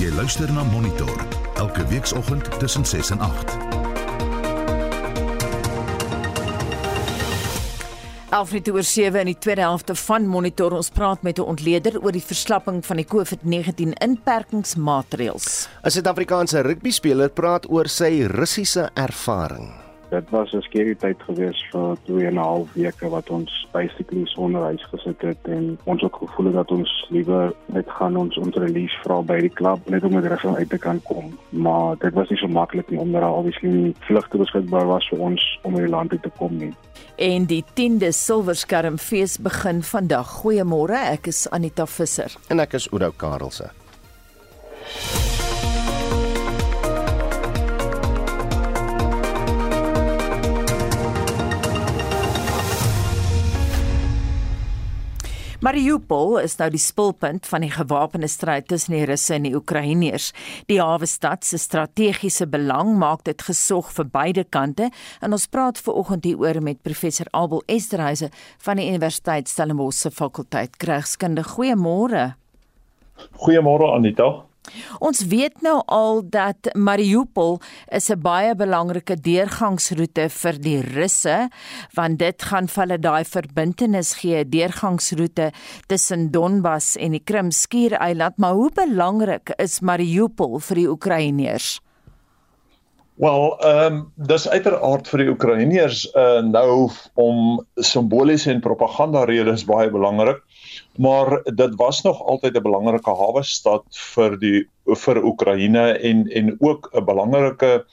Jy luister na Monitor elke weekoggend tussen 6 en 8. Alfred oor 7 in die tweede helfte van Monitor ons praat met 'n ontleder oor die verslapping van die COVID-19 inperkingsmaatreëls. 'n Suid-Afrikaanse rugbyspeler praat oor sy Russiese ervaring. Dit was 'n skerry tyd gewees vir 2 en 'n half weke wat ons basically sonder huis gesit het en ons ook gevoel het dat ons liewer net gaan ons ons release vra by die klub net om met rus uit te kan kom. Maar dit was nie so maklik nie omdat daar obviously vlugte beskikbaar was vir ons om in die land te kom nie. En die 10de Silverskermfees begin vandag. Goeiemôre, ek is Anita Visser en ek is Oudo Karelse. Mariupol is nou die spulpunt van die gewapende stryd tussen die Russe en die Oekraïners. Die hawe stad se strategiese belang maak dit gesog vir beide kante en ons praat ver oggend hieroor met professor Abel Esterhuise van die Universiteit Stellenbosch se fakulteit Krygskunde. Goeiemôre. Goeiemôre Anita. Ons weet nou al dat Mariupol is 'n baie belangrike deurgangsroete vir die Russe want dit gaan vir hulle daai verbintenis gee, deurgangsroete tussen Donbas en die Krim skiereiland, maar hoe belangrik is Mariupol vir die Oekraïners? Wel, ehm um, dis uiteraard vir die Oekraïners uh, nou om simboliese en propaganda redes baie belangrik maar dit was nog altyd 'n belangrike hawe stad vir die vir Oekraïne en en ook 'n belangrike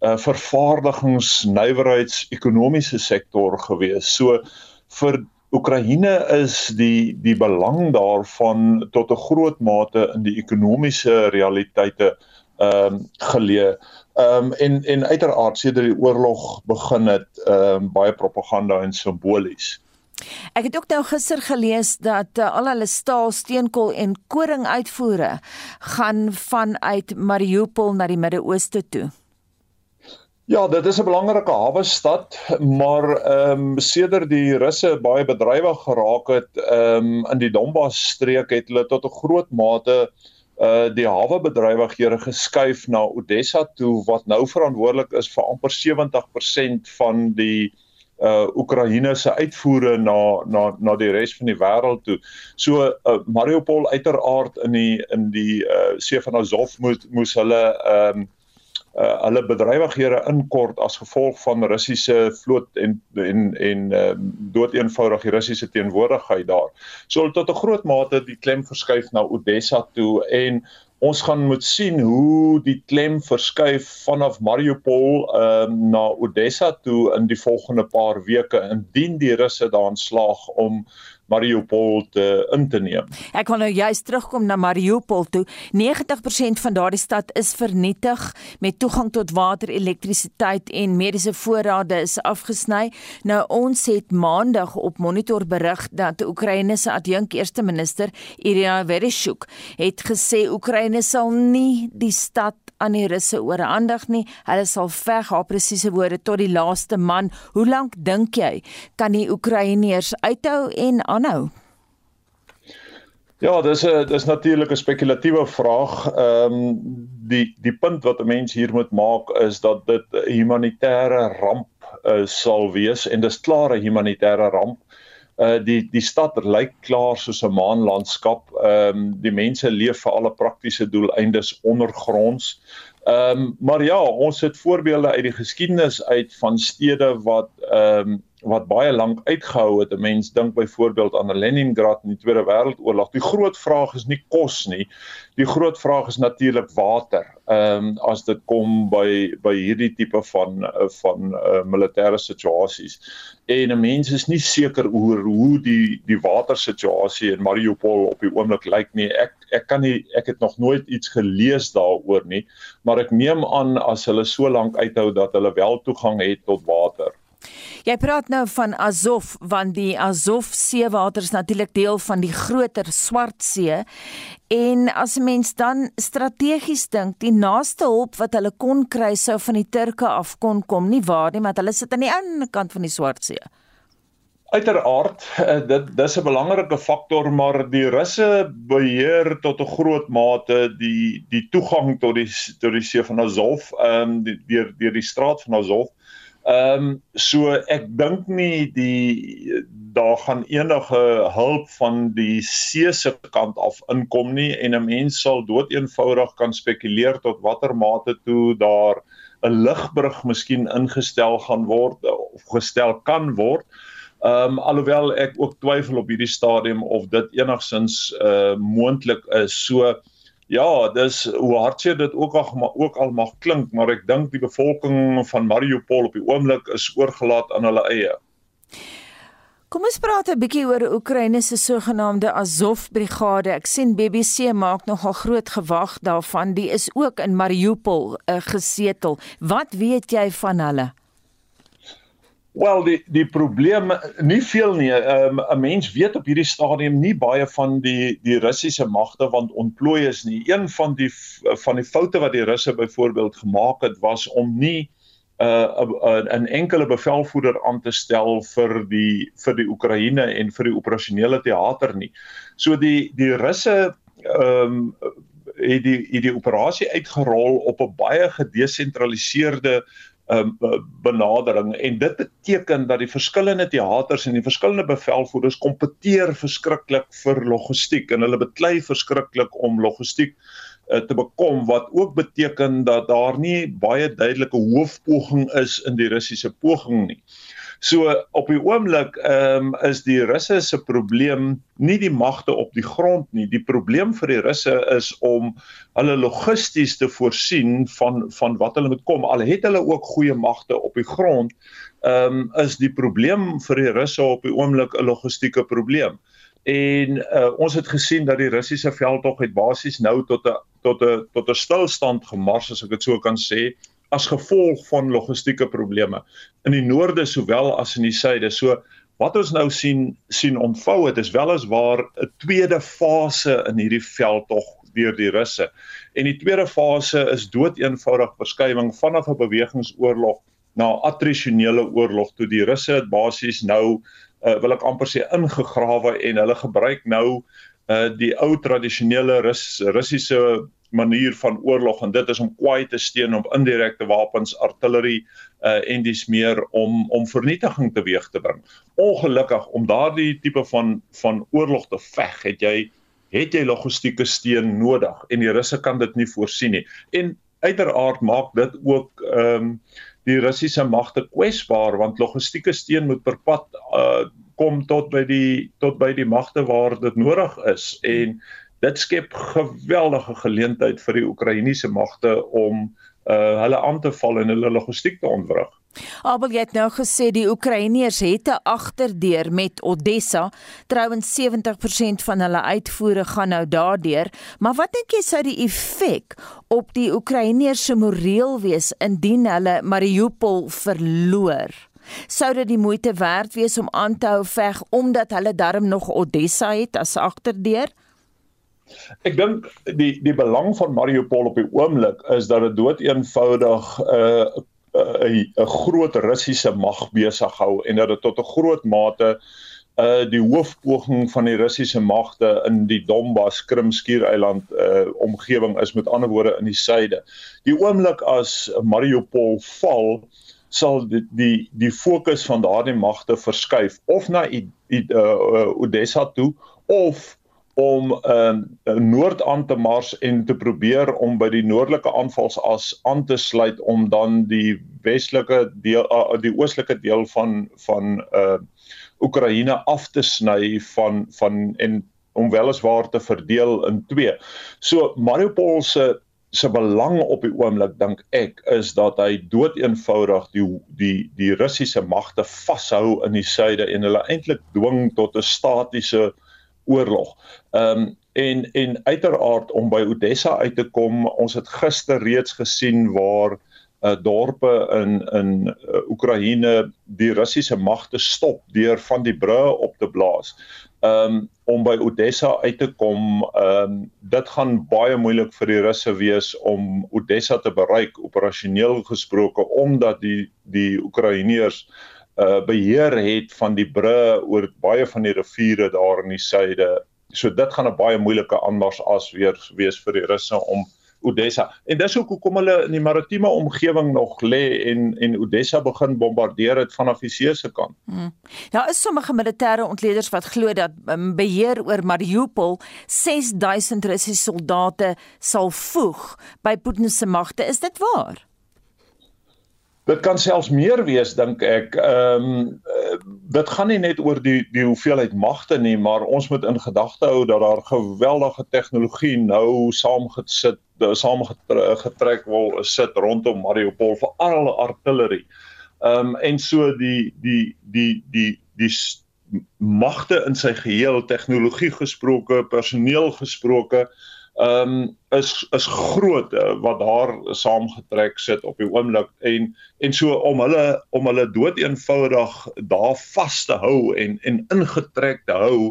uh, vervaardigings-nywerheids ekonomiese sektor gewees. So vir Oekraïne is die die belang daarvan tot 'n groot mate in die ekonomiese realiteite ehm um, geleë. Ehm um, en en uiteraard sedert die oorlog begin het ehm um, baie propaganda en simbolies. Ek het ook nou gister gelees dat uh, al hulle staal, steenkool en koring uitvoere gaan vanuit Mariupol na die Midde-Ooste toe. Ja, dit is 'n belangrike hawe stad, maar ehm um, sedert die Russe baie bedrywig geraak het ehm um, in die Donbas streek het hulle tot 'n groot mate uh die hawe bedrywighede geskuif na Odessa toe wat nou verantwoordelik is vir amper 70% van die uh Oekraïne se uitvoere na na na die res van die wêreld toe. So uh, Mariupol uiteraard in die in die uh see van Azov moet moes hulle ehm um, uh hulle bedrywighede inkort as gevolg van Russiese vloot en en en ehm uh, doeteenvoudig die Russiese teenwoordigheid daar. So tot 'n groot mate die klem verskuif na Odessa toe en ons gaan moet sien hoe die klem verskuif vanaf Mariupol ehm uh, na Odessa toe in die volgende paar weke. Indien die Russe daarin slaag om Mariupol te in te neem. Ek wil nou juist terugkom na Mariupol toe. 90% van daardie stad is vernietig met toegang tot water, elektrisiteit en mediese voorrade is afgesny. Nou ons het maandag op monitor berig dat Oekraïne se adjunk eerste minister Irina Vereshchuk het gesê Oekraïne sal nie die stad aan die Russe oorhandig nie. Hulle sal veg haar presiese woorde tot die laaste man. Hoe lank dink jy kan die Oekraïners uithou en aanhou? Ja, dis 'n dis natuurlik 'n spekulatiewe vraag. Ehm um, die die punt wat 'n mens hier moet maak is dat dit 'n humanitêre ramp uh, sal wees en dis klaar 'n humanitêre ramp. Uh die die stad lyk klaar soos 'n maanlandskap. Ehm um, die mense leef vir alle praktiese doeleindes ondergronds. Ehm um, maar ja, ons het voorbeelde uit die geskiedenis uit van stede wat ehm um, wat baie lank uitgehou het. 'n Mens dink byvoorbeeld aan Leningrad in die Tweede Wêreldoorlog. Die groot vraag is nie kos nie. Die groot vraag is natuurlik water. Ehm um, as dit kom by by hierdie tipe van van uh, militêre situasies. En 'n mens is nie seker oor hoe die die watersituasie in Mariupol op die oomblik lyk nie. Ek ek kan nie ek het nog nooit iets gelees daaroor nie, maar ek neem aan as hulle so lank uithou dat hulle wel toegang het tot water. Jy praat nou van Azov want die Azov seewater is natuurlik deel van die groter Swart See en as 'n mens dan strategies dink, die naaste hulp wat hulle kon kry sou van die Turke af kon kom, nie waar nie, maar hulle sit aan die ander kant van die Swart See. Uiteraard, uh, dit dis 'n belangrike faktor, maar die Russe beheer tot 'n groot mate die die toegang tot die tot die see van Azov, ehm um, deur deur die straat van Azov. Ehm um, so ek dink nie die daar gaan enige hulp van die see se kant af inkom nie en 'n mens sal doeteenvoudig kan spekuleer tot watter mate toe daar 'n lugbrug miskien ingestel gaan word of gestel kan word. Ehm um, alhoewel ek ook twyfel op hierdie stadium of dit enigsins uh moontlik is. So Ja, dis hoe hartseer dit ook al maar ook al mag klink, maar ek dink die bevolking van Mariupol op die oomblik is oorgelaat aan hulle eie. Kom ons praat 'n bietjie oor Oekraïne se sogenaamde Azov brigade. Ek sien BBC maak nogal groot gewag daarvan. Die is ook in Mariupol uh, gesetel. Wat weet jy van hulle? Wel die die probleem nie veel nie. Ehm, 'n um, mens weet op hierdie stadium nie baie van die die Russiese magte want ontplooi is nie. Een van die van die foute wat die Russe byvoorbeeld gemaak het was om nie 'n uh, 'n enkele bevelvoerder aan te stel vir die vir die Oekraïne en vir die operasionele teater nie. So die die Russe ehm um, het die het die operasie uitgerol op 'n baie gedesentraliseerde benadering en dit beteken dat die verskillende teaters en die verskillende bevelvoerders kompeteer verskriklik vir logistiek en hulle beklei verskriklik om logistiek uh, te bekom wat ook beteken dat daar nie baie duidelike hoofpoging is in die Russiese poging nie. So op die oomblik ehm um, is die Russe se probleem nie die magte op die grond nie. Die probleem vir die Russe is om hulle logisties te voorsien van van wat hulle moet kom. Al het hulle ook goeie magte op die grond, ehm um, is die probleem vir die Russe op die oomblik 'n logistieke probleem. En uh, ons het gesien dat die Russiese veldtog het basies nou tot 'n tot 'n tot 'n stilstand gemars as ek dit so kan sê as gevolg van logistieke probleme in die noorde sowel as in die suide. So wat ons nou sien sien ontvou het is weliswaar 'n tweede fase in hierdie veldtog deur die Russe. En die tweede fase is doeteenvoudig verskywing vanaf 'n bewegingsoorlog na 'n attrisionele oorlog toe die Russe het basies nou uh, wil ek amper sê ingegrawe en hulle gebruik nou uh, die ou tradisionele Rus Russiese manier van oorlog en dit is om kwaai te steun op indirekte wapens, artillerie uh en dis meer om om vernietiging teweeg te bring. Ongelukkig om daardie tipe van van oorlog te veg, het jy het jy logistieke steun nodig en die Russe kan dit nie voorsien nie. En uiteraard maak dit ook ehm um, die Russiese magte kwesbaar want logistieke steun moet per pad uh kom tot by die tot by die magte waar dit nodig is en dit skep geweldige geleentheid vir die Oekraïense magte om uh hulle aan te val en hulle logistiek te ontwrig. Abel het nou gesê die Oekraïners het 'n agterdeur met Odessa. Trouwens 70% van hulle uitvoere gaan nou daardeur, maar wat dink jy sou die effek op die Oekraïners se moreel wees indien hulle Mariupol verloor? Sou dit die moeite werd wees om aan te hou veg omdat hulle darm nog Odessa het as agterdeur? Ek dink die die belang van Mariupol op die oomblik is dat dit dood eenvoudig 'n uh, 'n uh, 'n groot Russiese mag besig hou en dat dit tot 'n groot mate uh die hoofpoging van die Russiese magte in die Donbas Krimskiereiland uh omgewing is met ander woorde in die suide. Die oomblik as Mariupol val sal die die die fokus van daardie magte verskuif of na i, i, uh, Odessa toe of om ehm uh, noord aan te mars en te probeer om by die noordelike aanvalsas aan te sluit om dan die westelike deel uh, die oostelike deel van van uh Oekraïne af te sny van van en om weliswaar te verdeel in twee. So Mariupol se se belang op die oomblik dink ek is dat hy doeteenvoudig die die die Russiese magte vashou in die suide en hulle eintlik dwing tot 'n statiese uh oorlog. Ehm um, en en uiteraard om by Odessa uit te kom, ons het gister reeds gesien waar uh, dorpe in in uh, Oekraïne die Russiese magte stop deur van die brûe op te blaas. Ehm um, om by Odessa uit te kom, ehm um, dit gaan baie moeilik vir die Russe wees om Odessa te bereik operasioneel gesproke omdat die die Oekraïners beheer het van die bru oor baie van die riviere daar in die suide. So dit gaan 'n baie moeilike aanmars as weer wees vir die russe om Odessa. En dis ook hoekom hulle in die maritieme omgewing nog lê en en Odessa begin bombardeer het vanaf die see se kant. Hmm. Daar is sommige militêre ontleeders wat glo dat um, beheer oor Mariupol 6000 Russiese soldate sal voeg by Putin se magte. Is dit waar? Dit kan selfs meer wees dink ek. Ehm um, dit gaan nie net oor die die hoeveelheid magte nie, maar ons moet in gedagte hou dat daar geweldige tegnologie nou saamgesit, saamgetrek wil sit rondom Mariupol vir al hulle artillerie. Ehm um, en so die die die die die, die magte in sy geheel tegnologie gesproke, personeel gesproke, ehm um, is is groot uh, wat daar saamgetrek sit op die oomblik en en so om hulle om hulle dood eenvoudig daar vas te hou en en ingetrek te hou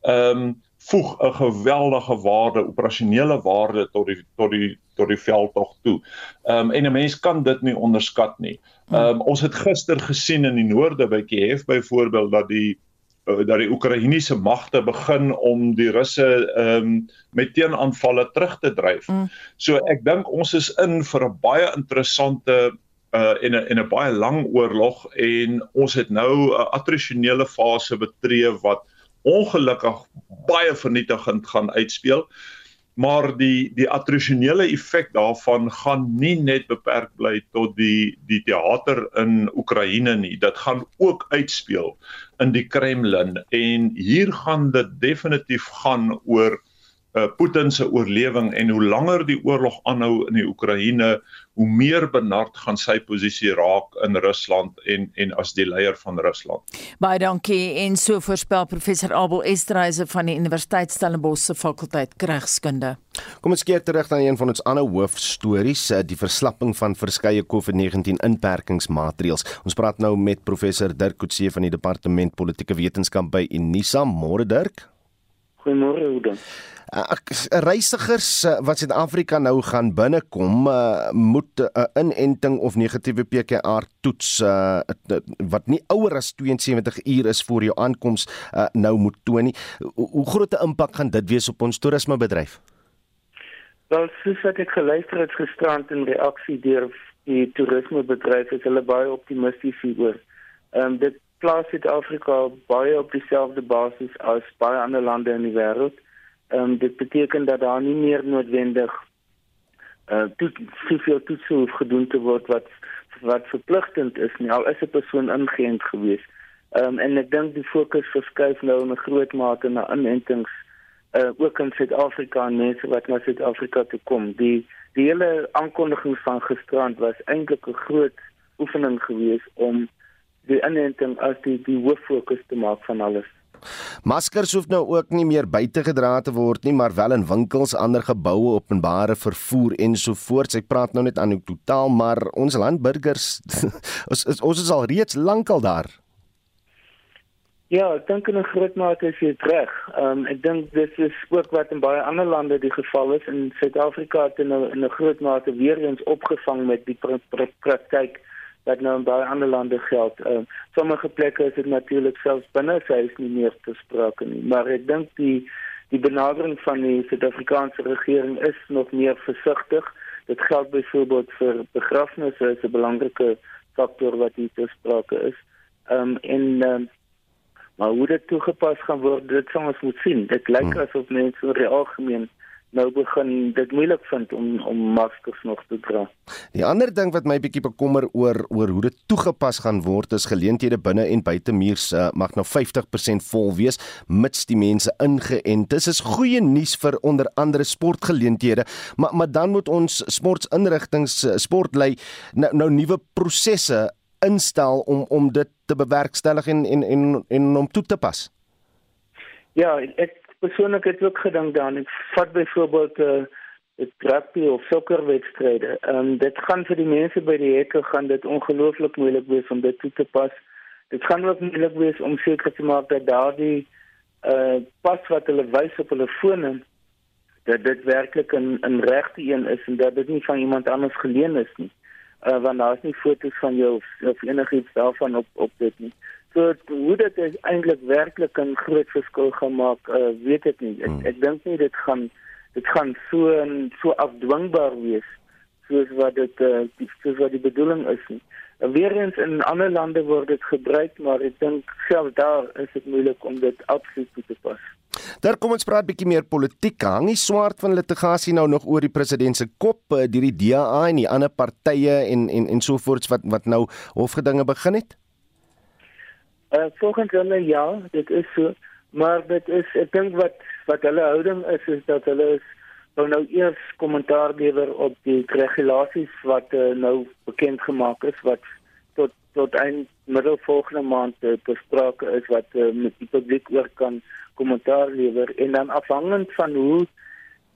ehm um, voeg 'n geweldige waarde operasionele waarde tot die tot die tot die veldtog toe. Ehm um, en 'n mens kan dit nie onderskat nie. Ehm um, ons het gister gesien in die noorde by Kiev byvoorbeeld dat die dat die Oekraïense magte begin om die Russe ehm um, met teenaanvalle terug te dryf. Mm. So ek dink ons is in vir 'n baie interessante uh in 'n in 'n baie lang oorlog en ons het nou 'n attrisionele fase betree wat ongelukkig baie vernietigend gaan uitspeel. Maar die die attrisionele effek daarvan gaan nie net beperk bly tot die die teater in Oekraïne nie. Dit gaan ook uitspeel in die Kremlin en hier gaan dit definitief gaan oor uh, Putin se oorlewing en hoe langer die oorlog aanhou in die Oekraïne, hoe meer benard gaan sy posisie raak in Rusland en en as die leier van Rusland. Baie dankie en so voorspel professor Abel Esterhuise van die Universiteit Stellenbosch se fakulteit regskunde. Kom ons keer terug na een van ons ander hoofstories, eh, die verslapping van verskeie COVID-19 inperkingsmaatreëls. Ons praat nou met professor Dirk Coetzee van die departement politieke wetenskap by Unisa. Môre Dirk. Goeiemôre Oude. Uh, reisigers uh, wat Suid-Afrika nou gaan binnekom, uh, moet 'n uh, inenting of negatiewe PCR toets uh, wat nie ouer as 72 uur is voor jou aankoms uh, nou moet toon nie. Hoe groot 'n impak gaan dit wees op ons toerismebedryf? Wel, soos wat ek geluister het gisterand in reaksie deur die toerismebedryf, is hulle baie optimisties hieroor. Ehm um, dit plaas Suid-Afrika baie op dieselfde basis as baie ander lande in die wêreld. Ehm dit beteken dat daar nie meer noodwendig uh eh, toe soveel toetse hoef gedoen te word wat wat verpligtend is nie al is 'n persoon ingeënt gewees. Ehm um, en ek dink die fokus verskuif nou in 'n groot mate na inentings uh ook in Suid-Afrika en mense wat na Suid-Afrika toe kom. Die die hele aankondiging van gisterand was eintlik 'n groot oefening geweest om die inenting as die die hoof fokus te maak van alles. Maskers hoef nou ook nie meer buite gedra te word nie, maar wel in winkels, ander geboue, openbare vervoer ensovoorts. Ek praat nou net aan die totaal, maar ons landburgers ons is ons is al reeds lankal daar. Ja, ek dink in 'n groot mate is jy reg. Ehm um, ek dink dit is ook wat in baie ander lande die geval is in Suid-Afrika het in 'n groot mate weer eens opgevang met die praktyk pr pr pr wat nou in baie ander lande geld. Ehm uh, sommige plekke is dit natuurlik selfs binne huis nie meer te sprake nie, maar ek dink die die benadering van die Suid-Afrikaanse regering is nog meer versigtig. Dit geld byvoorbeeld vir begrafnisse is 'n belangrike faktor wat hier te sprake is. Ehm um, en um, maar hoe dit toegepas gaan word, dit sal ons moet sien. Dit lyk hmm. asof mense in die algemeen nou begin dit moeilik vind om om maskers nog te dra. Die ander ding wat my bietjie bekommer oor oor hoe dit toegepas gaan word is geleenthede binne en buite muurs uh, mag nou 50% vol wees mits die mense ingeënt is. Dis is goeie nuus vir onder andere sportgeleenthede, maar maar dan moet ons sportinrigtings uh, sportlei nou, nou nuwe prosesse instel om om dit te bewerkstellig en en en, en om toe te pas. Ja, ek persoonlik het ook gedink dan ek vat byvoorbeeld 'n uh, rugby of sokkerwedstryde. Ehm um, dit gaan vir die mense by die hekke gaan dit ongelooflik moeilik wees om dit toe te pas. Dit gaan ook moeilik wees om seker te maak dat daardie uh pas wat hulle wys op hulle fone dat dit werklik 'n 'n regte een is en dat dit nie van iemand anders geleen is nie. uh, want daar's nie foto's van jou of, of enigiets daarvan op op dit nie. So hoe dit is eintlik werklik 'n groot verskil gemaak, uh, weet ek nie. Ek, hmm. ek dink nie dit gaan dit gaan so so afdwingbaar wees soos wat dit uh, soos wat die bedoeling is nie. En weer eens in ander lande word dit gebruik, maar ek dink selfs daar is dit moeilik om dit absoluut toe te pas. Daar kom ons praat bietjie meer politiek. Hang die swaard van litigasie nou nog oor die president se kop, eh, deur die DA en die ander partye en en en so voorts wat wat nou hofgedinge begin het? Uh volgens hulle ja, dit is so, maar dit is ek dink wat wat hulle houding is is dat hulle is nou nou eers kommentaar lewer op die regulasies wat uh, nou bekend gemaak is wat tot tot eind middel volgende maand uh, bespreek is wat uh, met die publiek oor kan kommentaar lewer en dan afhangend van hoe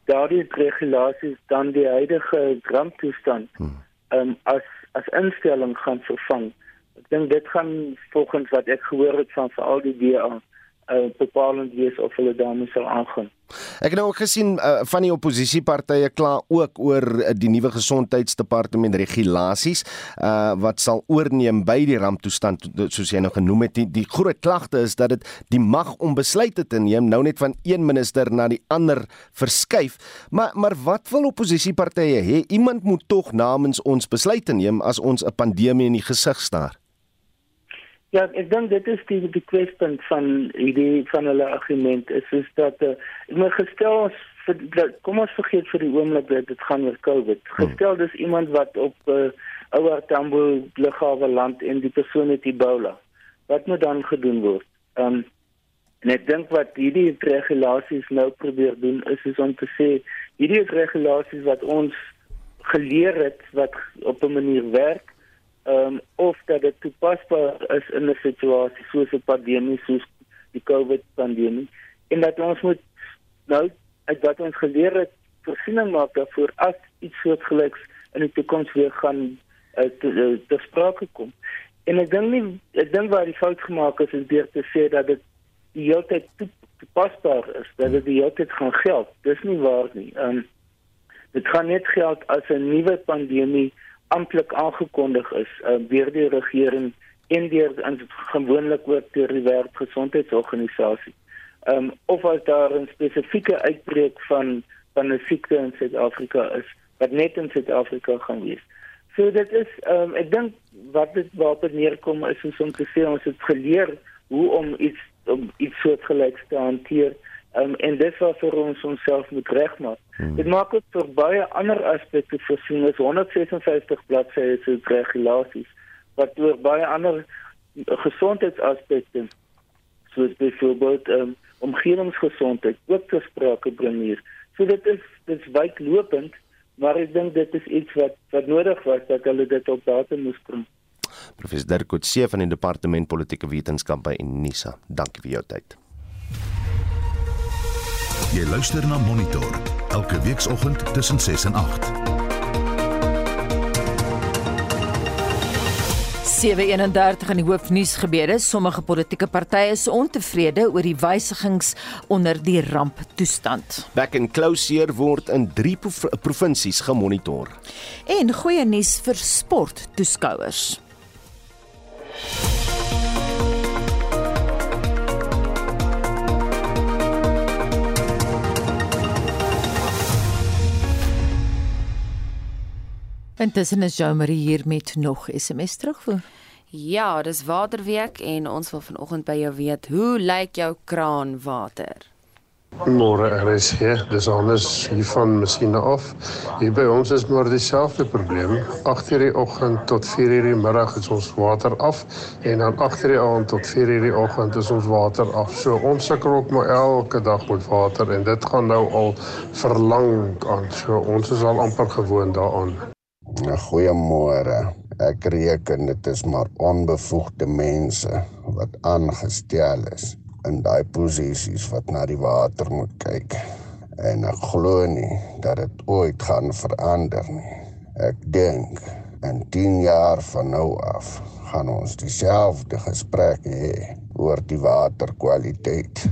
daardie regulasies dan die huidige ramptoestand hmm. um, as as instelling gaan vervang. Ek dink dit gaan volgens wat ek gehoor het van veral die DA uh, bepalend wees of hulle daarmee sal aangaan. Ek het nou ook gesien uh, van die oppositiepartye kla ook oor uh, die nuwe gesondheidsdepartement regulasies uh, wat sal oorneem by die ramptoestand soos jy nou genoem het. Die, die groot klagte is dat dit die mag om besluite te neem nou net van een minister na die ander verskuif. Maar maar wat wil oppositiepartye hê? Iemand moet tog namens ons besluite neem as ons 'n pandemie in die gesig staar. Ja, ek dink dit is die die kwespunt van die van hulle argument is is dat uh, ek moet gestel ons vir dat, kom ons vergeet vir die oomblik dat dit gaan oor COVID. Hmm. Gestel dis iemand wat op uh, ouer Tambo lughawe land en die persoon het Ebola. Wat moet dan gedoen word? Um, en ek dink wat hierdie regulasies nou probeer doen is is om te sê hierdie regulasies wat ons geleer het wat op 'n manier werk um, of dat dit toepasbaar is in 'n situasie soos 'n pandemie soos die COVID pandemie en dat ons moet nou uit wat ons geleer het voorsiening maak daarvoor as iets soortgelyks in die toekoms weer gaan uh, te, uh, te sprake kom. En ek dink nie ek dink waar die fout gemaak is is deur te sê dat dit die hele tyd toepasbaar is, dat dit die hele tyd gaan geld. Dis nie waar nie. Ehm um, dit gaan net geld as 'n nuwe pandemie amptelik aangekondig is uh, deur die regering en deur gewoonlik ook deur die wêreldgesondheidsorganisasie. Ehm um, of as daar 'n spesifieke uitbreek van van 'n siekte in Suid-Afrika is wat net in Suid-Afrika gaan wees. So dit is ehm um, ek dink wat dit waarop dit neerkom is om te sê ons het geleer hoe om iets om iets soortgelyks te hanteer Um, en dit was vir ons onsself moet regmaak. Hmm. Dit maak ook vir baie ander aspekte voorsien is 156 bladsye se regulasies wat oor baie ander gesondheidsaspekte soos byvoorbeeld um, omgewingsgesondheid ook ter sprake bring hier. So dit is dit is wydlopend, maar ek dink dit is iets wat wat nodig was dat hulle dit op datum moes bring. Professor Dirk Coetzee van die Departement Politieke Wetenskappe en NISA. Dankie vir jou tyd. Jy luister na Monitor elke weekoggend tussen 6 en 8. 731 in die hoofnuus gebeure. Sommige politieke partye is ontevrede oor die wysigings onder die ramptoestand. Back and closer word in 3 provinsies gemonitor. En goeie nuus vir sporttoeskouers. Intussen is Jo Marie hier met nog SMS terugvoer. Ja, dis Waterweek en ons wil vanoggend by jou weet, hoe lyk jou kraanwater? Môre is hier, dis anders hier van masjiene af. Hier by ons is maar dieselfde probleem. 8:00 die oggend tot 4:00 die middag is ons water af en dan 8:00 die aand tot 4:00 die oggend is ons water af. So ons sukkel ook maar elke dag met water en dit gaan nou al verlang aan. So ons is al amper gewoond daaraan. Goeiemôre. Ek reken dit is maar onbevoegde mense wat aangestel is in daai posisies wat na die water moet kyk. En ek glo nie dat dit ooit gaan verander nie. Ek dink in 10 jaar van nou af gaan ons dieselfde gesprek hê oor die waterkwaliteit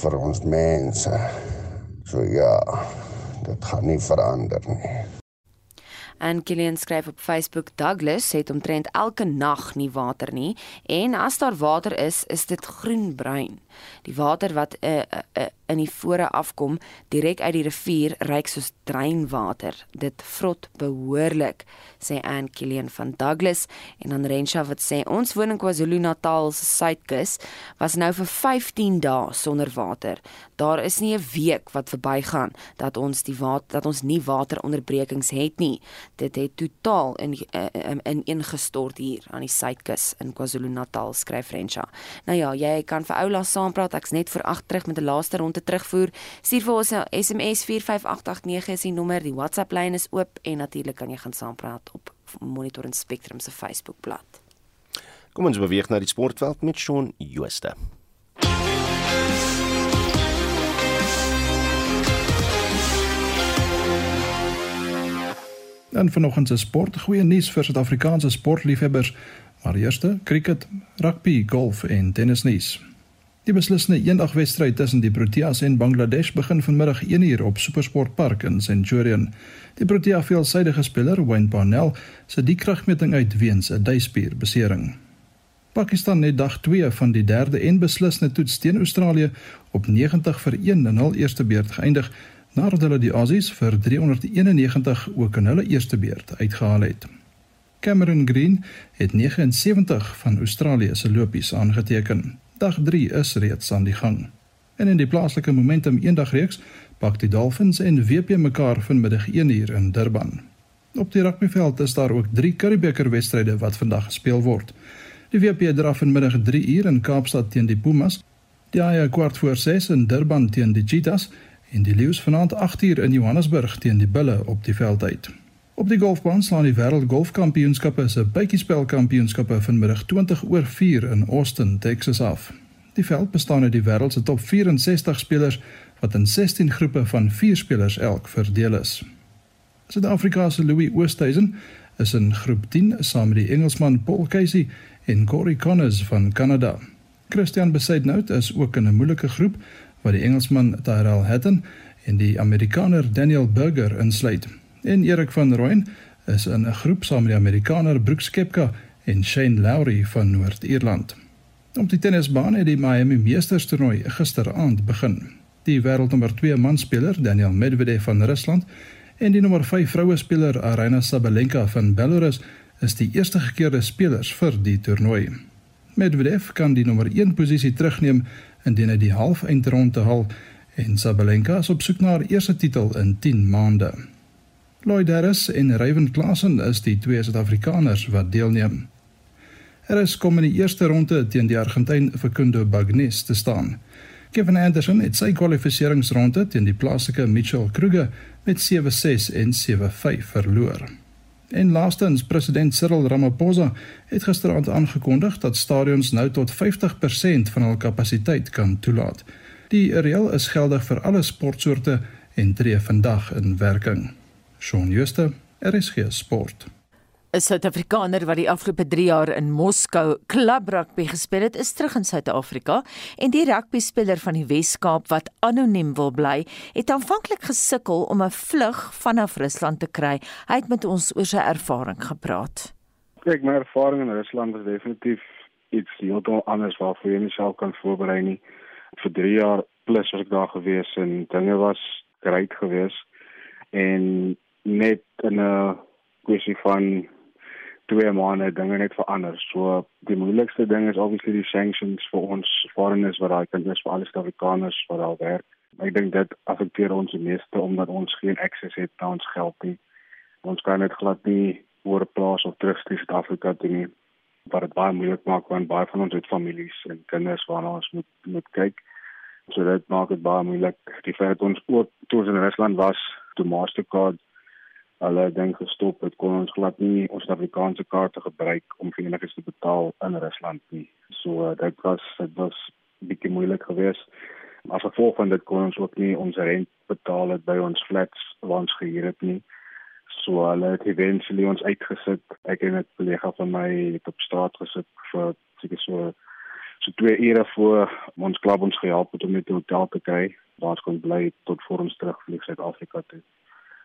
vir ons mense. So ja, dit gaan nie verander nie. En Killian skryf op Facebook Douglas het omtrent elke nag nie water nie en as daar water is, is dit groenbruin. Die water wat uh, uh, uh, in die fore afkom direk uit die rivier ryk soos dreinwater. Dit vrot behoorlik, sê Ann Killian van Douglas en dan Rensha wat sê ons woon in KwaZulu-Natal se suidkus was nou vir 15 dae sonder water. Daar is nie 'n week wat verbygaan dat ons die water dat ons nie wateronderbrekings het nie. Dit het totaal in in, in ingestort hier aan die suidkus in KwaZulu-Natal skryf Rensha. Nou ja, jy kan vir Oula saampraat. Ek's net vir ag terug met 'n laaste ronde terugvoer. Stuur vir ons 'n SMS 45889 is die nommer. Die WhatsApp lyn is oop en natuurlik kan jy gaan saampraat op Monitor en Spectrum se Facebookblad. Kom ons beweeg na die sportveld met Shaun Jooste. Dan vanoggend se sport, goeie nuus vir Suid-Afrikaanse sportliefhebbers. Maar eerste, cricket, rugby, golf en tennisnuus. Die beslissende eendagwedstryd tussen die Proteas en Bangladesh begin vanmiddag 1uur op SuperSport Park in Centurion. Die Protea veelsidige speler, Wayne Parnell, se die kragmeting uit weens 'n duispierbesering. Pakistan het dag 2 van die derde en beslissende toets teen Australië op 90 vir 1 in hul eerste beurt geëindig nadat hulle die Aussies vir 391 ook in hulle eerste beurt uitgehaal het. Cameron Green het 79 van Australië se lopies aangeteken. Dag 3 is reeds aan die gang. En in die plaaslike Momentum eendagreeks pak die Dolphins en WP mekaar vanmiddag 1uur in Durban. Op die rugbyveld is daar ook 3 Curriebeeker wedstryde wat vandag gespeel word. Die WP draf vanmiddag 3uur in Kaapstad teen die Pumas, die Aja kwart voor 6 in Durban teen die Cheetahs en die Lions vanaand 8uur in Johannesburg teen die Bulle op die veld uit. Op die golfbaan slaan die Wêreld Golfkampioenskappe se bytjiespelkampioenskappe vanmiddag 20 oor 4 in Austin, Texas af. Die veld bestaan uit die wêreld se top 64 spelers wat in 16 groepe van 4 spelers elk verdeel is. Suid-Afrika se Louis Oosthuizen is in groep 10 saam met die Engelsman Paul Casey en Corey Connors van Kanada. Christian Besaidnout is ook in 'n moeilike groep waar die Engelsman Tyrell Hatton en die Amerikaner Daniel Berger insluit en Erik van Rooyen is in 'n groep saam met die Amerikaner Brooks Koepka en Shane Lowry van Noord-Ierland. Op die tennisbaan het die Miami Masters toernooi gisteraand begin. Die wêreldnommer 2 manspeler Daniel Medvedev van Rusland en die nommer 5 vroue speler Aryna Sabalenka van Belarus is die eerste gekeerde spelers vir die toernooi. Medvedev kan die nommer 1 posisie terugneem indien hy die halfeindronde haal en Sabalenka is op soek na haar eerste titel in 10 maande. Lloyd Harris en Ryan Klassen is die twee Suid-Afrikaners wat deelneem. Harris kom in die eerste ronde teen die Argentyn Facundo Bagnis te staan. Kevin Anderson het sy kwalifikasieringsronde teen die plaaslike Mitchell Kruger met 7-6 en 7-5 verloor. En laastens president Cyril Ramaphosa het gisteraand aangekondig dat stadions nou tot 50% van hul kapasiteit kan toelaat. Die reël is geldig vir alle sportsoorte en tree vandag in werking. Shaun Schuster, RSG Sport. 'n Suid-Afrikaner wat die afgelope 3 jaar in Moskou klub rugby gespeel het, is terug in Suid-Afrika en die rugby speler van die Wes-Kaap wat anoniem wil bly, het aanvanklik gesukkel om 'n vlug vanaf Rusland te kry. Hy het met ons oor sy ervaring gepraat. Kyk, my ervaring in Rusland is definitief iets heeltemal anders waarvoor jy jouself kan voorberei nie. Vir 3 jaar plus was ek daar gewees en dinge was reg geweest en net in 'n kwessie van twee maande dinge net verander. So die moeilikste ding is obviously die sanctions vir ons foreigners wat daai kinders vir alle Suid-Afrikaners wat daar werk. Ek dink dit affekteer ons die meeste omdat ons geen access het na ons geld nie. Ons kan net glad nie oor plaas of terugstuur Suid-Afrika toe nie. Wat dit baie moeilik maak want baie van ons het families en kinders waarna ons moet moet kyk. So dit maak dit baie moeilik. Die feit dat ons ook toe in Rusland was, toe Mastercard hulle ding gestop het, kon ons glad nie ons Suid-Afrikaanse kaarte gebruik om vir enigiets te betaal in Rusland nie. So uh, dit was dit was bietjie moeilik geweest. As gevolg van dit kon ons ook nie ons rent betaal het by ons flats waar ons gehuur het nie. So hulle het eventually ons uitgesit. Ek en 'n kollega van my het op straat gesit vir seker so so twee ure voor ons klub ons gehelp het om met die hotel te kry waar ons kon bly tot voor ons terugvlieg Suid-Afrika toe.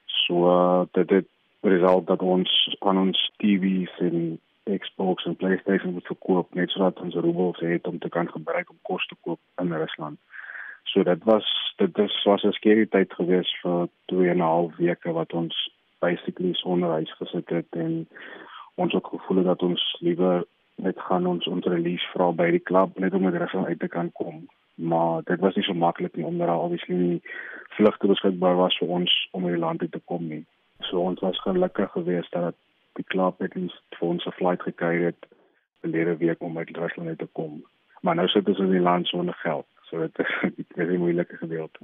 So uh, dit het result dat ons aan ons TV's en Xbox en PlayStation moet verkoop net sodat ons roebels het om te kan gebruik om kos te koop in Rusland. So dit was dit is was 'n skerry tyd gewees vir 2 en 'n half weke wat ons basically sonder huis gesit het en ons het gevoel dat ons liewer net gaan ons ons release vra by die klub net om met Rusland uit te kan kom. Maar dit was nie so maklik nie omdat daar obviously nie vlugte beskikbaar was vir ons om in die land te kom nie. So ons was gelukkig geweest dat die ons vir ons 'n flight gekry het verlede week om uit Rusland uit te kom. Maar nou sit ons in die land sonder geld. So dit is 'n baie moeilike gedeelte.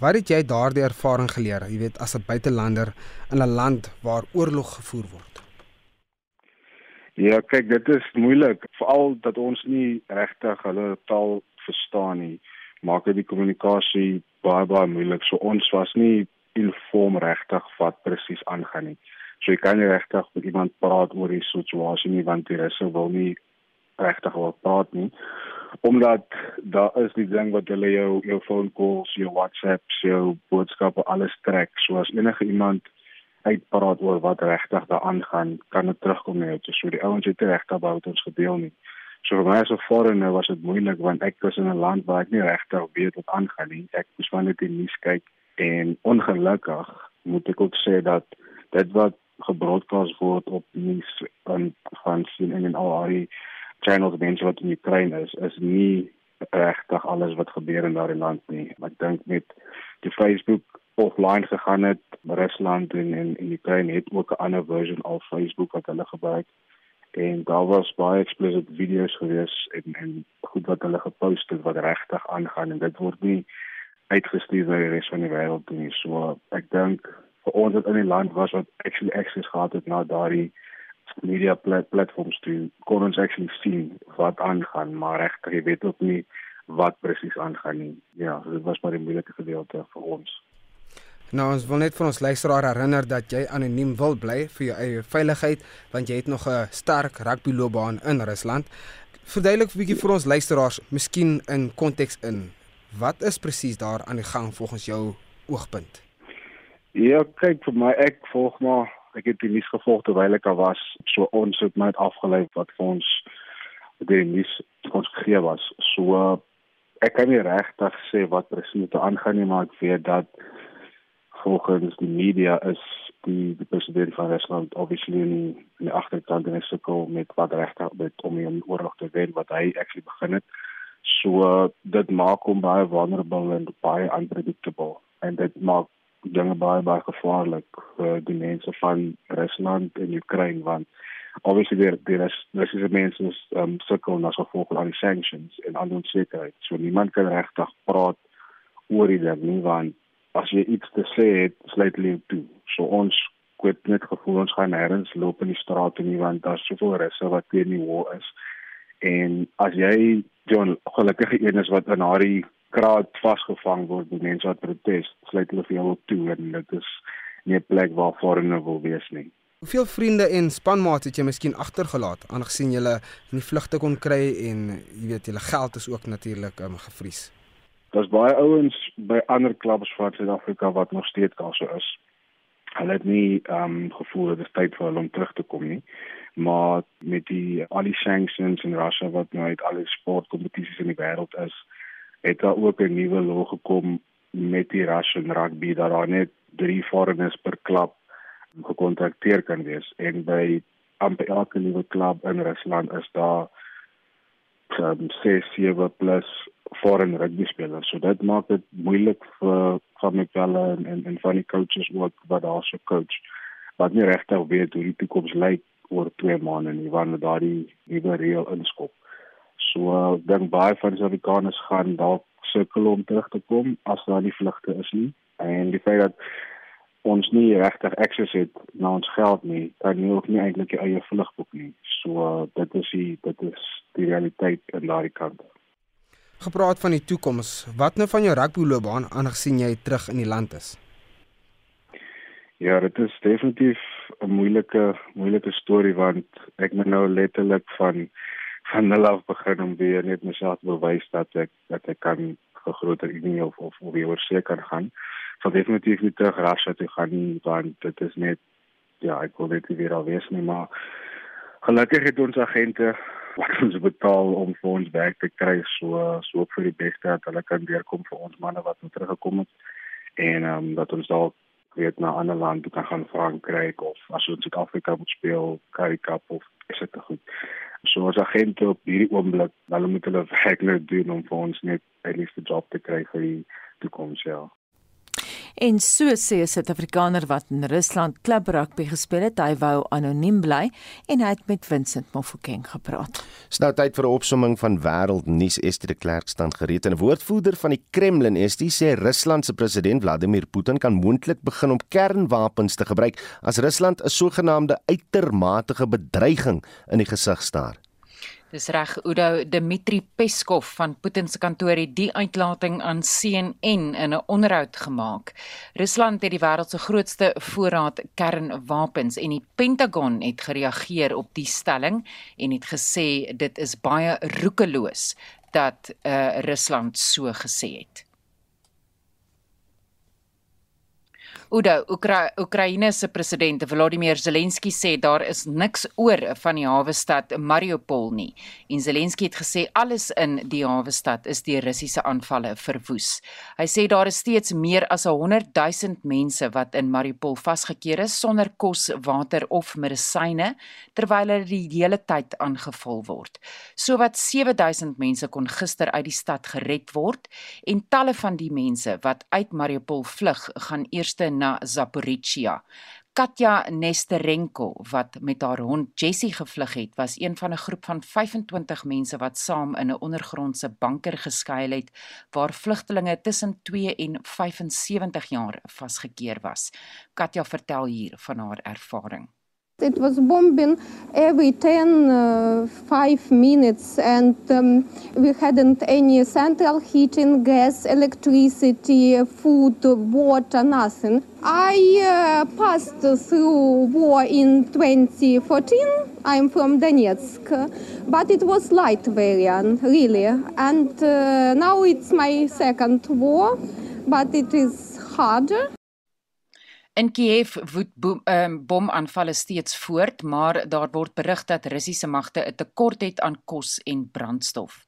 Wat het jy daardie ervaring geleer, jy weet as 'n buitelander in 'n land waar oorlog gevoer word? Ja, kyk, dit is moeilik, veral dat ons nie regtig hulle taal verstaan nie. Maak dit die kommunikasie baie baie moeilik. So ons was nie inform regtig wat presies aangaan nie. So jy kan nie regtig met iemand praat oor die situasie nie want die russe wil nie regtig wil praat nie omdat daar is die ding wat hulle jou jou phone calls, jou WhatsApps, jou boodskappe alles trek. So as enige iemand uitpraat oor wat regtig daar aangaan, kan dit terugkom na jou. So die ouens het regtig baie ons gedeel nie. So vir my as 'n foreigner was dit moeilik want ek was in 'n land waar ek nie regtig weet wat aangaan nie. Ek moes van die nuus kyk en ongelukkig moet ek ook sê dat dit wat gebroadcast word op nuus van van sien en al die channels mense wat in Oekraïne is is nie regtig alles wat gebeur in daardie land nie. Ek dink met die Facebook offline gegaan het, Rusland en en in Oekraïne het ook 'n ander version of Facebook wat hulle gebruik en daar was baie explicit video's gewees en en goed wat hulle gepost het wat regtig aangaan en dit word nie uitgestuur na die res van die wêreld nie. So ek dink vir ons wat in die land was wat actually access gehad het na daardie media plat platforms toe kon ons actually sien wat aangaan maar regtig weet ook nie wat presies aangaan nie ja dit was maar 'n moeilike gedeelte vir ons Nou ons wil net vir ons luisteraar herinner dat jy anoniem wil bly vir jou eie veiligheid want jy het nog 'n sterk rugbyloopbaan in Rusland. Verduidelik 'n bietjie vir ons luisteraars, miskien in konteks in. Wat is presies daar aan die gang volgens jou oogpunt? Ja, kyk vir my ek volg maar ek het die nuus gevolg terwyl ek daar was. So ons het net afgelei wat vir ons die nuus ons gegee was. So ek kan nie regtig sê wat presies te aangaan nie, maar ek weet dat volgens die media is die die president van Rusland obviously in die agterkant en sukkel met wat regtig met om die oorlog te wen wat hy actually begin het. So dit maak hom baie vulnerable en baie unpredictable en dit maak dinge baie baie gevaarlik vir die mense van Rusland en Oekraïne want obviously die die Russiese mense is um, sukkel na gevolg van die sanctions en ander onsekerheid. So niemand kan regtig praat oor die ding nie want as jy iets te sê het, sluit hulle toe. So ons kwet net gevoel ons gaan nêrens loop in die strate nie want daar's soveel Russe wat teen die wall is. En as jy John gelukkige een is wat in haar kraat vasgevang word deur mense wat protes, sluit hulle vir jou toe en dit is nie 'n plek waar foreigner wil wees nie. Hoeveel vriende en spanmaats het jy miskien agtergelaat aangesien jy in die vlugte kon kry en jy weet jou geld is ook natuurlik um, gevries. Daar's baie ouens by ander klubs van Suid-Afrika wat nog steeds daar so is. Hulle het nie ehm um, gevoel dit is tyd vir hulle om terug te kom nie. Maar met die al die sanctions in Russia wat nou uit alle sportkompetisies in die wêreld is, het daar ook 'n nuwe law gekom met die Russian rugby dat daar net 3 foreigners per klub gekontrakteer kan wees en by amper elke nuwe klub in Rusland is daar um, 6 7 plus foreign rugby spelers. So dit maak dit moeilik vir van my pelle en, en en van die coaches ook wat daar so coach wat nie regtig weet hoe die toekoms lyk oor 2 maande nie wanneer daardie nuwe reël inskop. So uh, dan baie van Suid-Afrikaners gaan dalk sukkel om terug te kom as daar nie vlugte is nie. En die feit dat ons nie regtig access het na ons geld nie, kan nie ook nie eintlik die eie vlug boek nie. So uh, dit is die dit is die realiteit in daardie kant. Gepraat van die toekoms, wat nou van jou rugbyloopbaan aangesien jy terug in die land is? Ja, dit is definitief 'n moeilike moeilike storie want ek moet nou letterlik van van nul af begin om weer net myself te bewys dat ek dat ek kan vir groter unie of of weer seker kan gaan. Sal definitief nie terug Russia toe gaan nie want dit is net ja, ek wil dit weer al wees nie, maar gelukkig het ons agente wat ons betaal om vir ons werk te kry so so vir die beste dat hulle kan deurkom vir ons manne wat nou teruggekom het en ehm um, dat ons dalk weet na 'n ander land toe kan gaan Frankryk of as ons in Suid-Afrika moet speel, Currie Cup of is dit goed. So as agente op hierdie oomblik, hulle moet hulle werk nou doen om vir ons net 'n liste job te kry vir die toekoms ja. En so sê 'n Suid-Afrikaner wat in Rusland klub rugby gespeel het, hy wou anoniem bly en hy het met Vincent Mofokeng gepraat. Dis nou tyd vir 'n opsomming van wêreldnuus. Esther de Klerk staan gereed en 'n woordvoerder van die Kremlin, Esther, sê Rusland se president Vladimir Putin kan moontlik begin om kernwapens te gebruik as Rusland 'n sogenaamde uitermate bedreiging in die gesig staar. Dis reg Udo Dmitri Peskov van Putin se kantoor het die uitlating aan CNN in 'n onderhoud gemaak. Rusland het die wêreld se grootste voorraad kernwapens en die Pentagon het gereageer op die stelling en het gesê dit is baie roekeloos dat uh, Rusland so gesê het. Udo, Oekra Oekraïne se president Volodymyr Zelensky sê daar is niks oor van die hawe stad Mariupol nie. En Zelensky het gesê alles in die hawe stad is deur Russiese aanvalle verwoes. Hy sê daar is steeds meer as 100 000 mense wat in Mariupol vasgekeer is sonder kos, water of medisyne terwyl hulle die hele tyd aangeval word. Sowat 7000 mense kon gister uit die stad gered word en talle van die mense wat uit Mariupol vlug gaan eerste na Zaporizhia. Katja Nesterenko wat met haar hond Jessie gevlug het, was een van 'n groep van 25 mense wat saam in 'n ondergrondse banker geskuil het waar vlugtelinge tussen 2 en 75 jaar vasgekeer was. Katja vertel hier van haar ervaring. It was bombing every 10, uh, 5 minutes, and um, we hadn't any central heating, gas, electricity, food, water, nothing. I uh, passed through war in 2014. I'm from Donetsk, but it was light variant, really. And uh, now it's my second war, but it is harder. In Kiev woed boom, um, bomaanvalle steeds voort, maar daar word berig dat Russiese magte 'n tekort het aan kos en brandstof.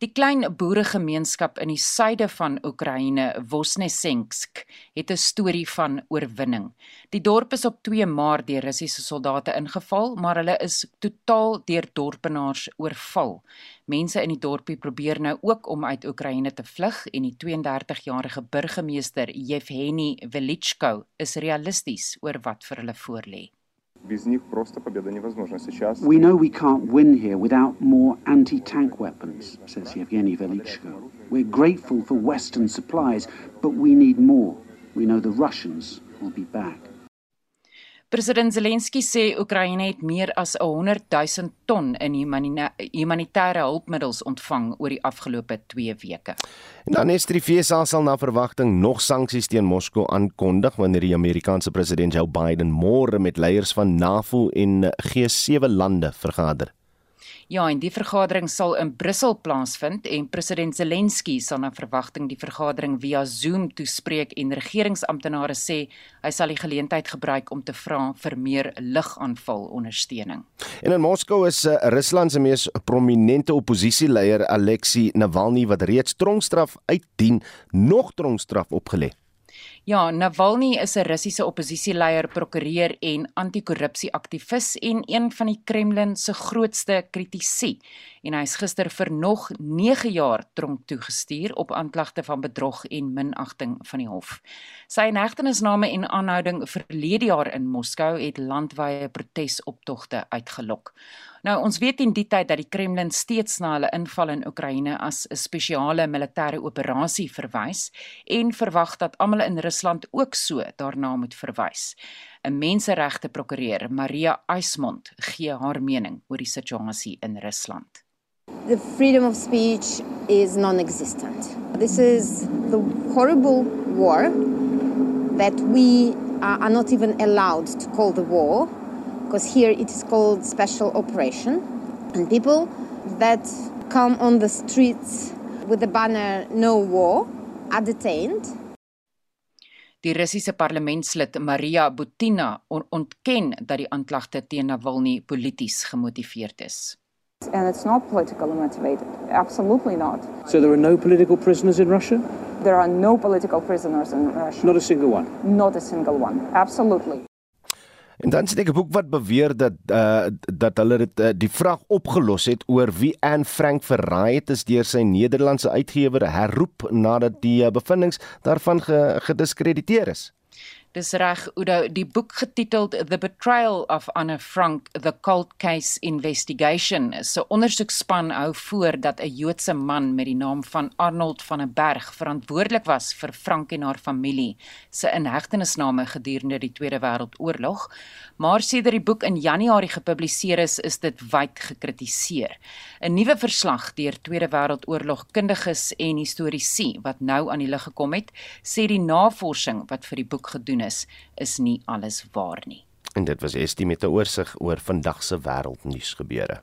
Die klein boeregemeenskap in die suide van Oekraïne, Vosnesensk, het 'n storie van oorwinning. Die dorp is op 2 Maart deur Russiese soldate ingeval, maar hulle is totaal deur dorpenaars oorval. Mense in die dorpie probeer nou ook om uit Oekraïne te vlug en die 32-jarige burgemeester Yevgeny Velichko is realisties oor wat vir hulle voorlê. We know we can't win here without more anti-tank weapons, says Yevgeny Velichko. We're grateful for Western supplies, but we need more. We know the Russians will be back. President Zelensky sê Oekraïne het meer as 100 000 ton in humanitêre hulpmiddels ontvang oor die afgelope 2 weke. En dan is die FSA sal na verwagting nog sanksies teen Moskou aankondig wanneer die Amerikaanse president Joe Biden môre met leiers van NAVO en G7 lande vergader. Ja, en die vergadering sal in Brussel plaasvind en president Zelensky sal na verwagting die vergadering via Zoom toespreek en regeringsamptenare sê hy sal die geleentheid gebruik om te vra vir meer lugaanval ondersteuning. En in Moskou is uh, Rusland se mees prominente oppositieleier Alexei Navalny wat reeds tronkstraf uitdien, nog tronkstraf opgelê. Ja, Navalny is 'n Russiese oppositieleier, prokureur en anti-korrupsie-aktivis en een van die Kremlin se grootste kritici. En hy is gister vir nog 9 jaar tronk toegestuur op aanklagte van bedrog en minagting van die hof. Sy inhegtenisname en aanhouding verlede jaar in Moskou het landwyse protesoptogte uitgelok. Nou ons weet in die tyd dat die Kremlin steeds na hulle inval in Oekraïne as 'n spesiale militêre operasie verwys en verwag dat almal in Rusland ook so daarna moet verwys. 'n Menseregte prokureur, Maria Eismond, gee haar mening oor die situasie in Rusland. The freedom of speech is non-existent. This is the horrible war that we are not even allowed to call the war because here it is called special operation. And people that come on the streets with the banner no war are detained. Die Russiese parlementslid Maria Butina on ontken dat die aanklagte teen Navalny polities gemotiveerd is. And it's not politically motivated. Absolutely not. So there are no political prisoners in Russia? There are no political prisoners in Russia. Not a single one. Not a single one. Absolutely. En dan sien ek 'n boek wat beweer dat uh dat hulle dit uh, die vraag opgelos het oor wie Anne Frank verraai het is deur sy Nederlandse uitgewer herroep nadat die uh, bevindinge daarvan ge, gediskrediteer is. Dis reg Udo die boek getiteld The Betrayal of Anne Frank The Cold Case Investigation. So ondersoekspan hou voor dat 'n Joodse man met die naam van Arnold van der Berg verantwoordelik was vir Frank en haar familie se inhegtenisname gedurende die Tweede Wêreldoorlog. Maar sedert die boek in Januarie gepubliseer is, is dit wyd gekritiseer. 'n Nuwe verslag deur Tweede Wêreldoorlog kundiges en historiese wat nou aan die lig gekom het, sê die navorsing wat vir die boek gedoen doen is, nie alles waar nie. En dit was Estie met 'n oorsig oor vandag se wêreldnuus gebeure.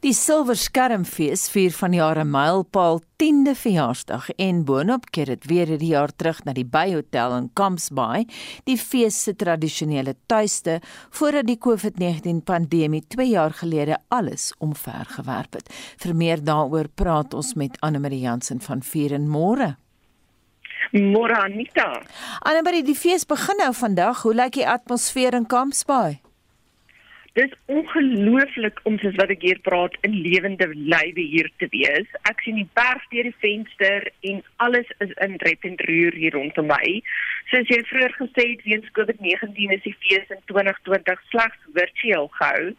Die Silwer Skermfees vier van jare mylpaal 10de verjaarsdag en boonop keer dit weer hierdie jaar terug na die Bay Hotel in Camps Bay, die fees se tradisionele tuiste voordat die COVID-19 pandemie 2 jaar gelede alles omvergewerp het. Vir meer daaroor praat ons met Anne Marie Jansen van Vier en Môre. Môre Anita. Annemarie, die fees begin nou vandag. Hoe lyk die atmosfeer in Kampsbaai? Dis ongelooflik om soos wat ek hier praat in lewende lywe hier te wees. Ek sien die berg deur die venster en alles is in rep en roer hier rondom my. Soos jy vroeër gesê het, weens COVID-19 is die fees in 2020 slegs virtueel gehou.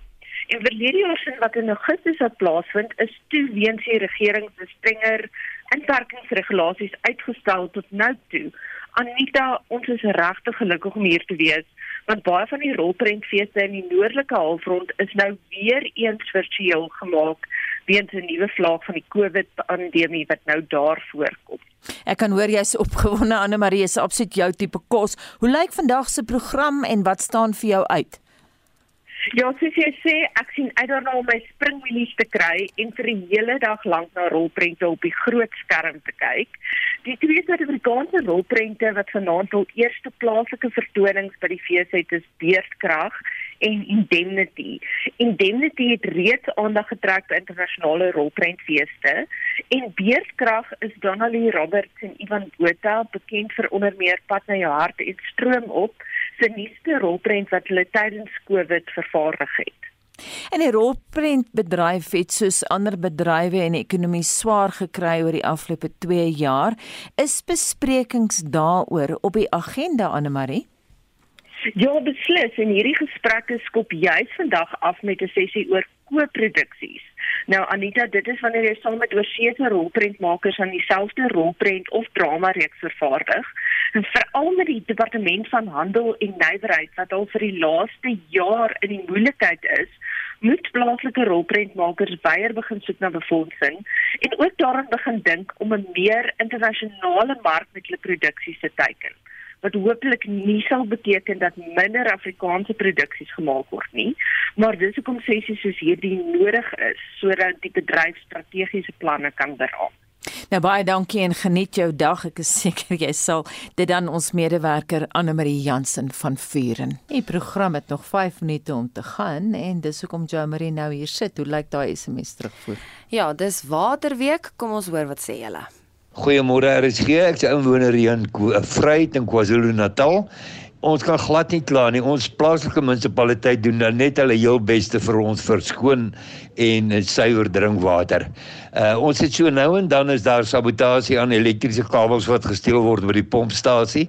En verlede jaar se wat in Augustus het plaasvind, is toe weens die regering se strenger inperkingsregulasies uitgestel tot nou toe. Anita, ons is regtig gelukkig om hier te wees want baie van die rolprentfeeste in die noordelike halfrond is nou weer eens virtueel gemaak weens 'n nuwe vlaag van die COVID-pandemie wat nou daar voorkom. Ek kan hoor jy's opgewonde Anne Marie, is absoluut jou tipe kos. Hoe lyk vandag se program en wat staan vir jou uit? Ja, soos jy sê, ek sien uit daarna om my springwielies te kry en vir die hele dag lank na rolprente op die groot skerm te kyk. Die twee Suid-Afrikaanse rolprente wat vanaand al eerste plaaslike vertonings by die fees het, is Beerdkrag en Indemnity. Indemnity het reeds aandag getrek by internasionale rolprentfeeste en Beerdkrag is Donnelly Roberts en Ivan Botha bekend vir onder meer Pad na jou hart en Stroom op se nuutste rolprent wat hulle tydens Covid vervaardig het. En die rolprentbedryf het soos ander bedrywe en ekonomie swaar gekry oor die afgelope 2 jaar. Is besprekings daaroor op die agenda Anne Marie? Ja, beslis en hierdie gesprekke skop juis vandag af met 'n sessie oor koproduksies. Nou Anita, dit is wanneer jy saam met oorseese rolprentmakers aan dieselfde rolprent of drama reeks vervaardig. En veral met die departement van handel en nywerheid wat al vir die laaste jaar in die moeilikheid is, moet plaaslike rolprentmakers baie begin soek na befondsing en ook daaraan begin dink om 'n meer internasionale mark met hulle produksies te teiken wat hopelik nie sal beteken dat minder Afrikaanse produksies gemaak word nie, maar dis hoekom sessies soos hierdie nodig is sodat die bedryf strategiese planne kan beraam. Nou baie dankie en geniet jou dag. Ek is seker jy sal dit dan ons medewerker Anne Marie Jansen van Vuren. Die program het nog 5 minute om te gaan en dis hoekom Jo Marie nou hier sit. Hoe lyk daai SMS terugvoer? Ja, dis Waterweek. Kom ons hoor wat sê julle. Goeiemôre RSG, ek is inwoner hier in Vryheid in KwaZulu-Natal. Ons kan glad nie kla nie. Ons plaaslike munisipaliteit doen dan net hulle heel beste vir ons vir skoon en suiwer drinkwater. Uh ons het so nou en dan is daar sabotasie aan elektriese kabels wat gesteel word by die pompstasie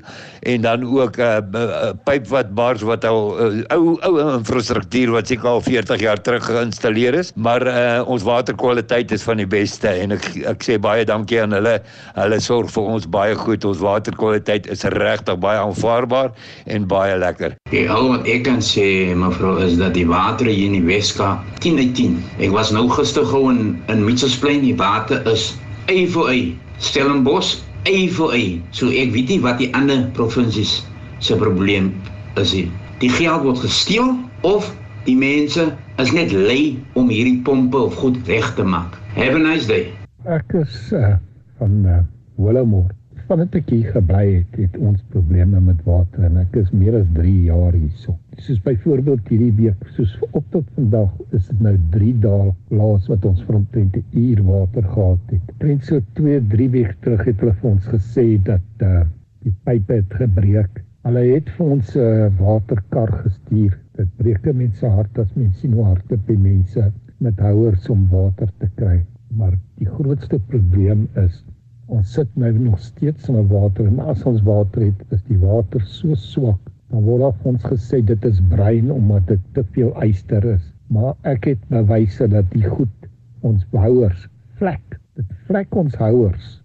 en dan ook 'n uh, uh, pyp wat bars wat al uh, ou ou infrastruktuur wat seker al 40 jaar terug geïnstalleer is, maar uh ons waterkwaliteit is van die beste en ek ek sê baie dankie aan hulle. Hulle sorg vir ons baie goed. Ons waterkwaliteit is regtig baie aanvaarbaar en baie lekker. Die al wat ek kan sê mevrou is dat die water hier in die Weska 10 uit 10 Ek was nou gister gou in in Mitchellsplein, die water is ei vir ei. Stellenbosch ei vir ei. So ek weet nie wat die ander provinsies se probleem is nie. Die geld word gesteel of die mense is net lui om hierdie pompe of goed reg te maak. Have a nice day. Ek is uh, van uh, Willowmore. Vandat ek hier gebly het, het ons probleme met water en ek is meer as 3 jaar hierso. Soos byvoorbeeld hierdie week, soos op tot vandag is dit nou 3 dae laas wat ons vir omtrent 'n uur water gehad het. Prent so 2, 3 weke terug het hulle vir ons gesê dat uh, die pype het gebreek. Hulle het vir ons 'n uh, waterkar gestuur. Dit breek mense hart as mens sien hoe hardop die mense met houers om water te kry. Maar die grootste probleem is ons sit nou nog steeds in water en as ons water het, is die water so swak. Dan word af ons gesê dit is brein omdat dit te veel yster is. Maar ek het bewyse dat die goed ons houers vlek. Dit vlek ons houers.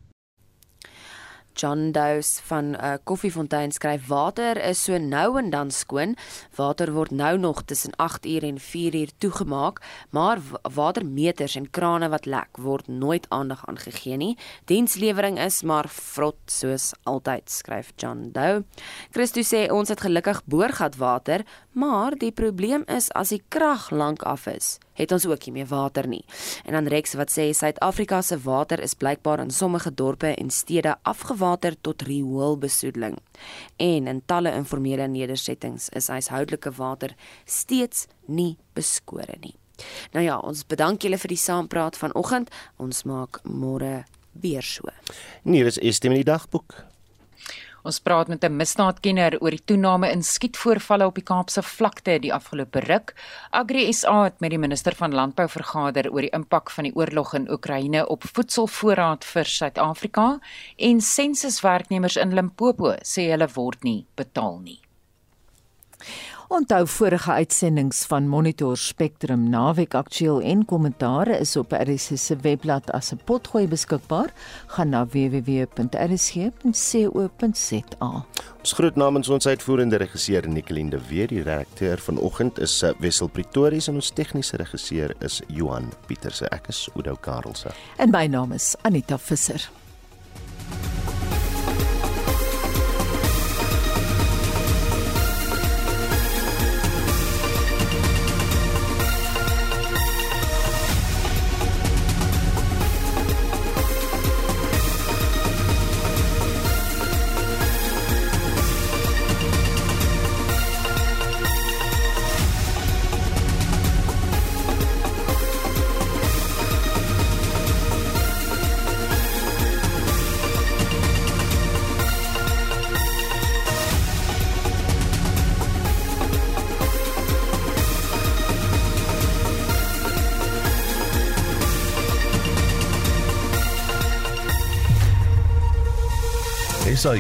John Dose van uh, koffiefontein skryf water is so nou en dan skoon. Water word nou nog tussen 8 uur en 4 uur toegemaak, maar watermeters en krane wat lek word nooit aandag aan gegee nie. Dienslewering is maar vrot soos altyd, skryf John Doe. Christo sê ons het gelukkig boorgat water, maar die probleem is as die krag lank af is het ons ook nie meer water nie. En dan Rex wat sê Suid-Afrika se water is blykbaar in sommige dorpe en stede afgewater tot rioolbesoedeling. En in talle informele nedersettings is huishoudelike water steeds nie beskore nie. Nou ja, ons bedank julle vir die saampraat vanoggend. Ons maak môre weer so. Nee, dis is die dagboek. Ons praat met 'n misdaadkenner oor die toename in skietvoorvalle op die Kaapse vlakte die afgelope ruk. Agri SA het met die minister van Landbou vergader oor die impak van die oorlog in Oekraïne op voedselvoorraad vir Suid-Afrika en sensuswerknemers in Limpopo sê hulle word nie betaal nie. Onthou vorige uitsendings van Monitor Spectrum naweek aktueel en kommentare is op RSG se webblad as 'n potgooi beskikbaar. Gaan na www.rsg.co.za. Ons groet namens ons uitvoerende regisseur Nicoline de Weer, die redakteur vanoggend is eh, Wessel Pretorius en ons tegniese regisseur is Johan Pieterse. Ek is Oudo Karelse. En my naam is Anita Visser.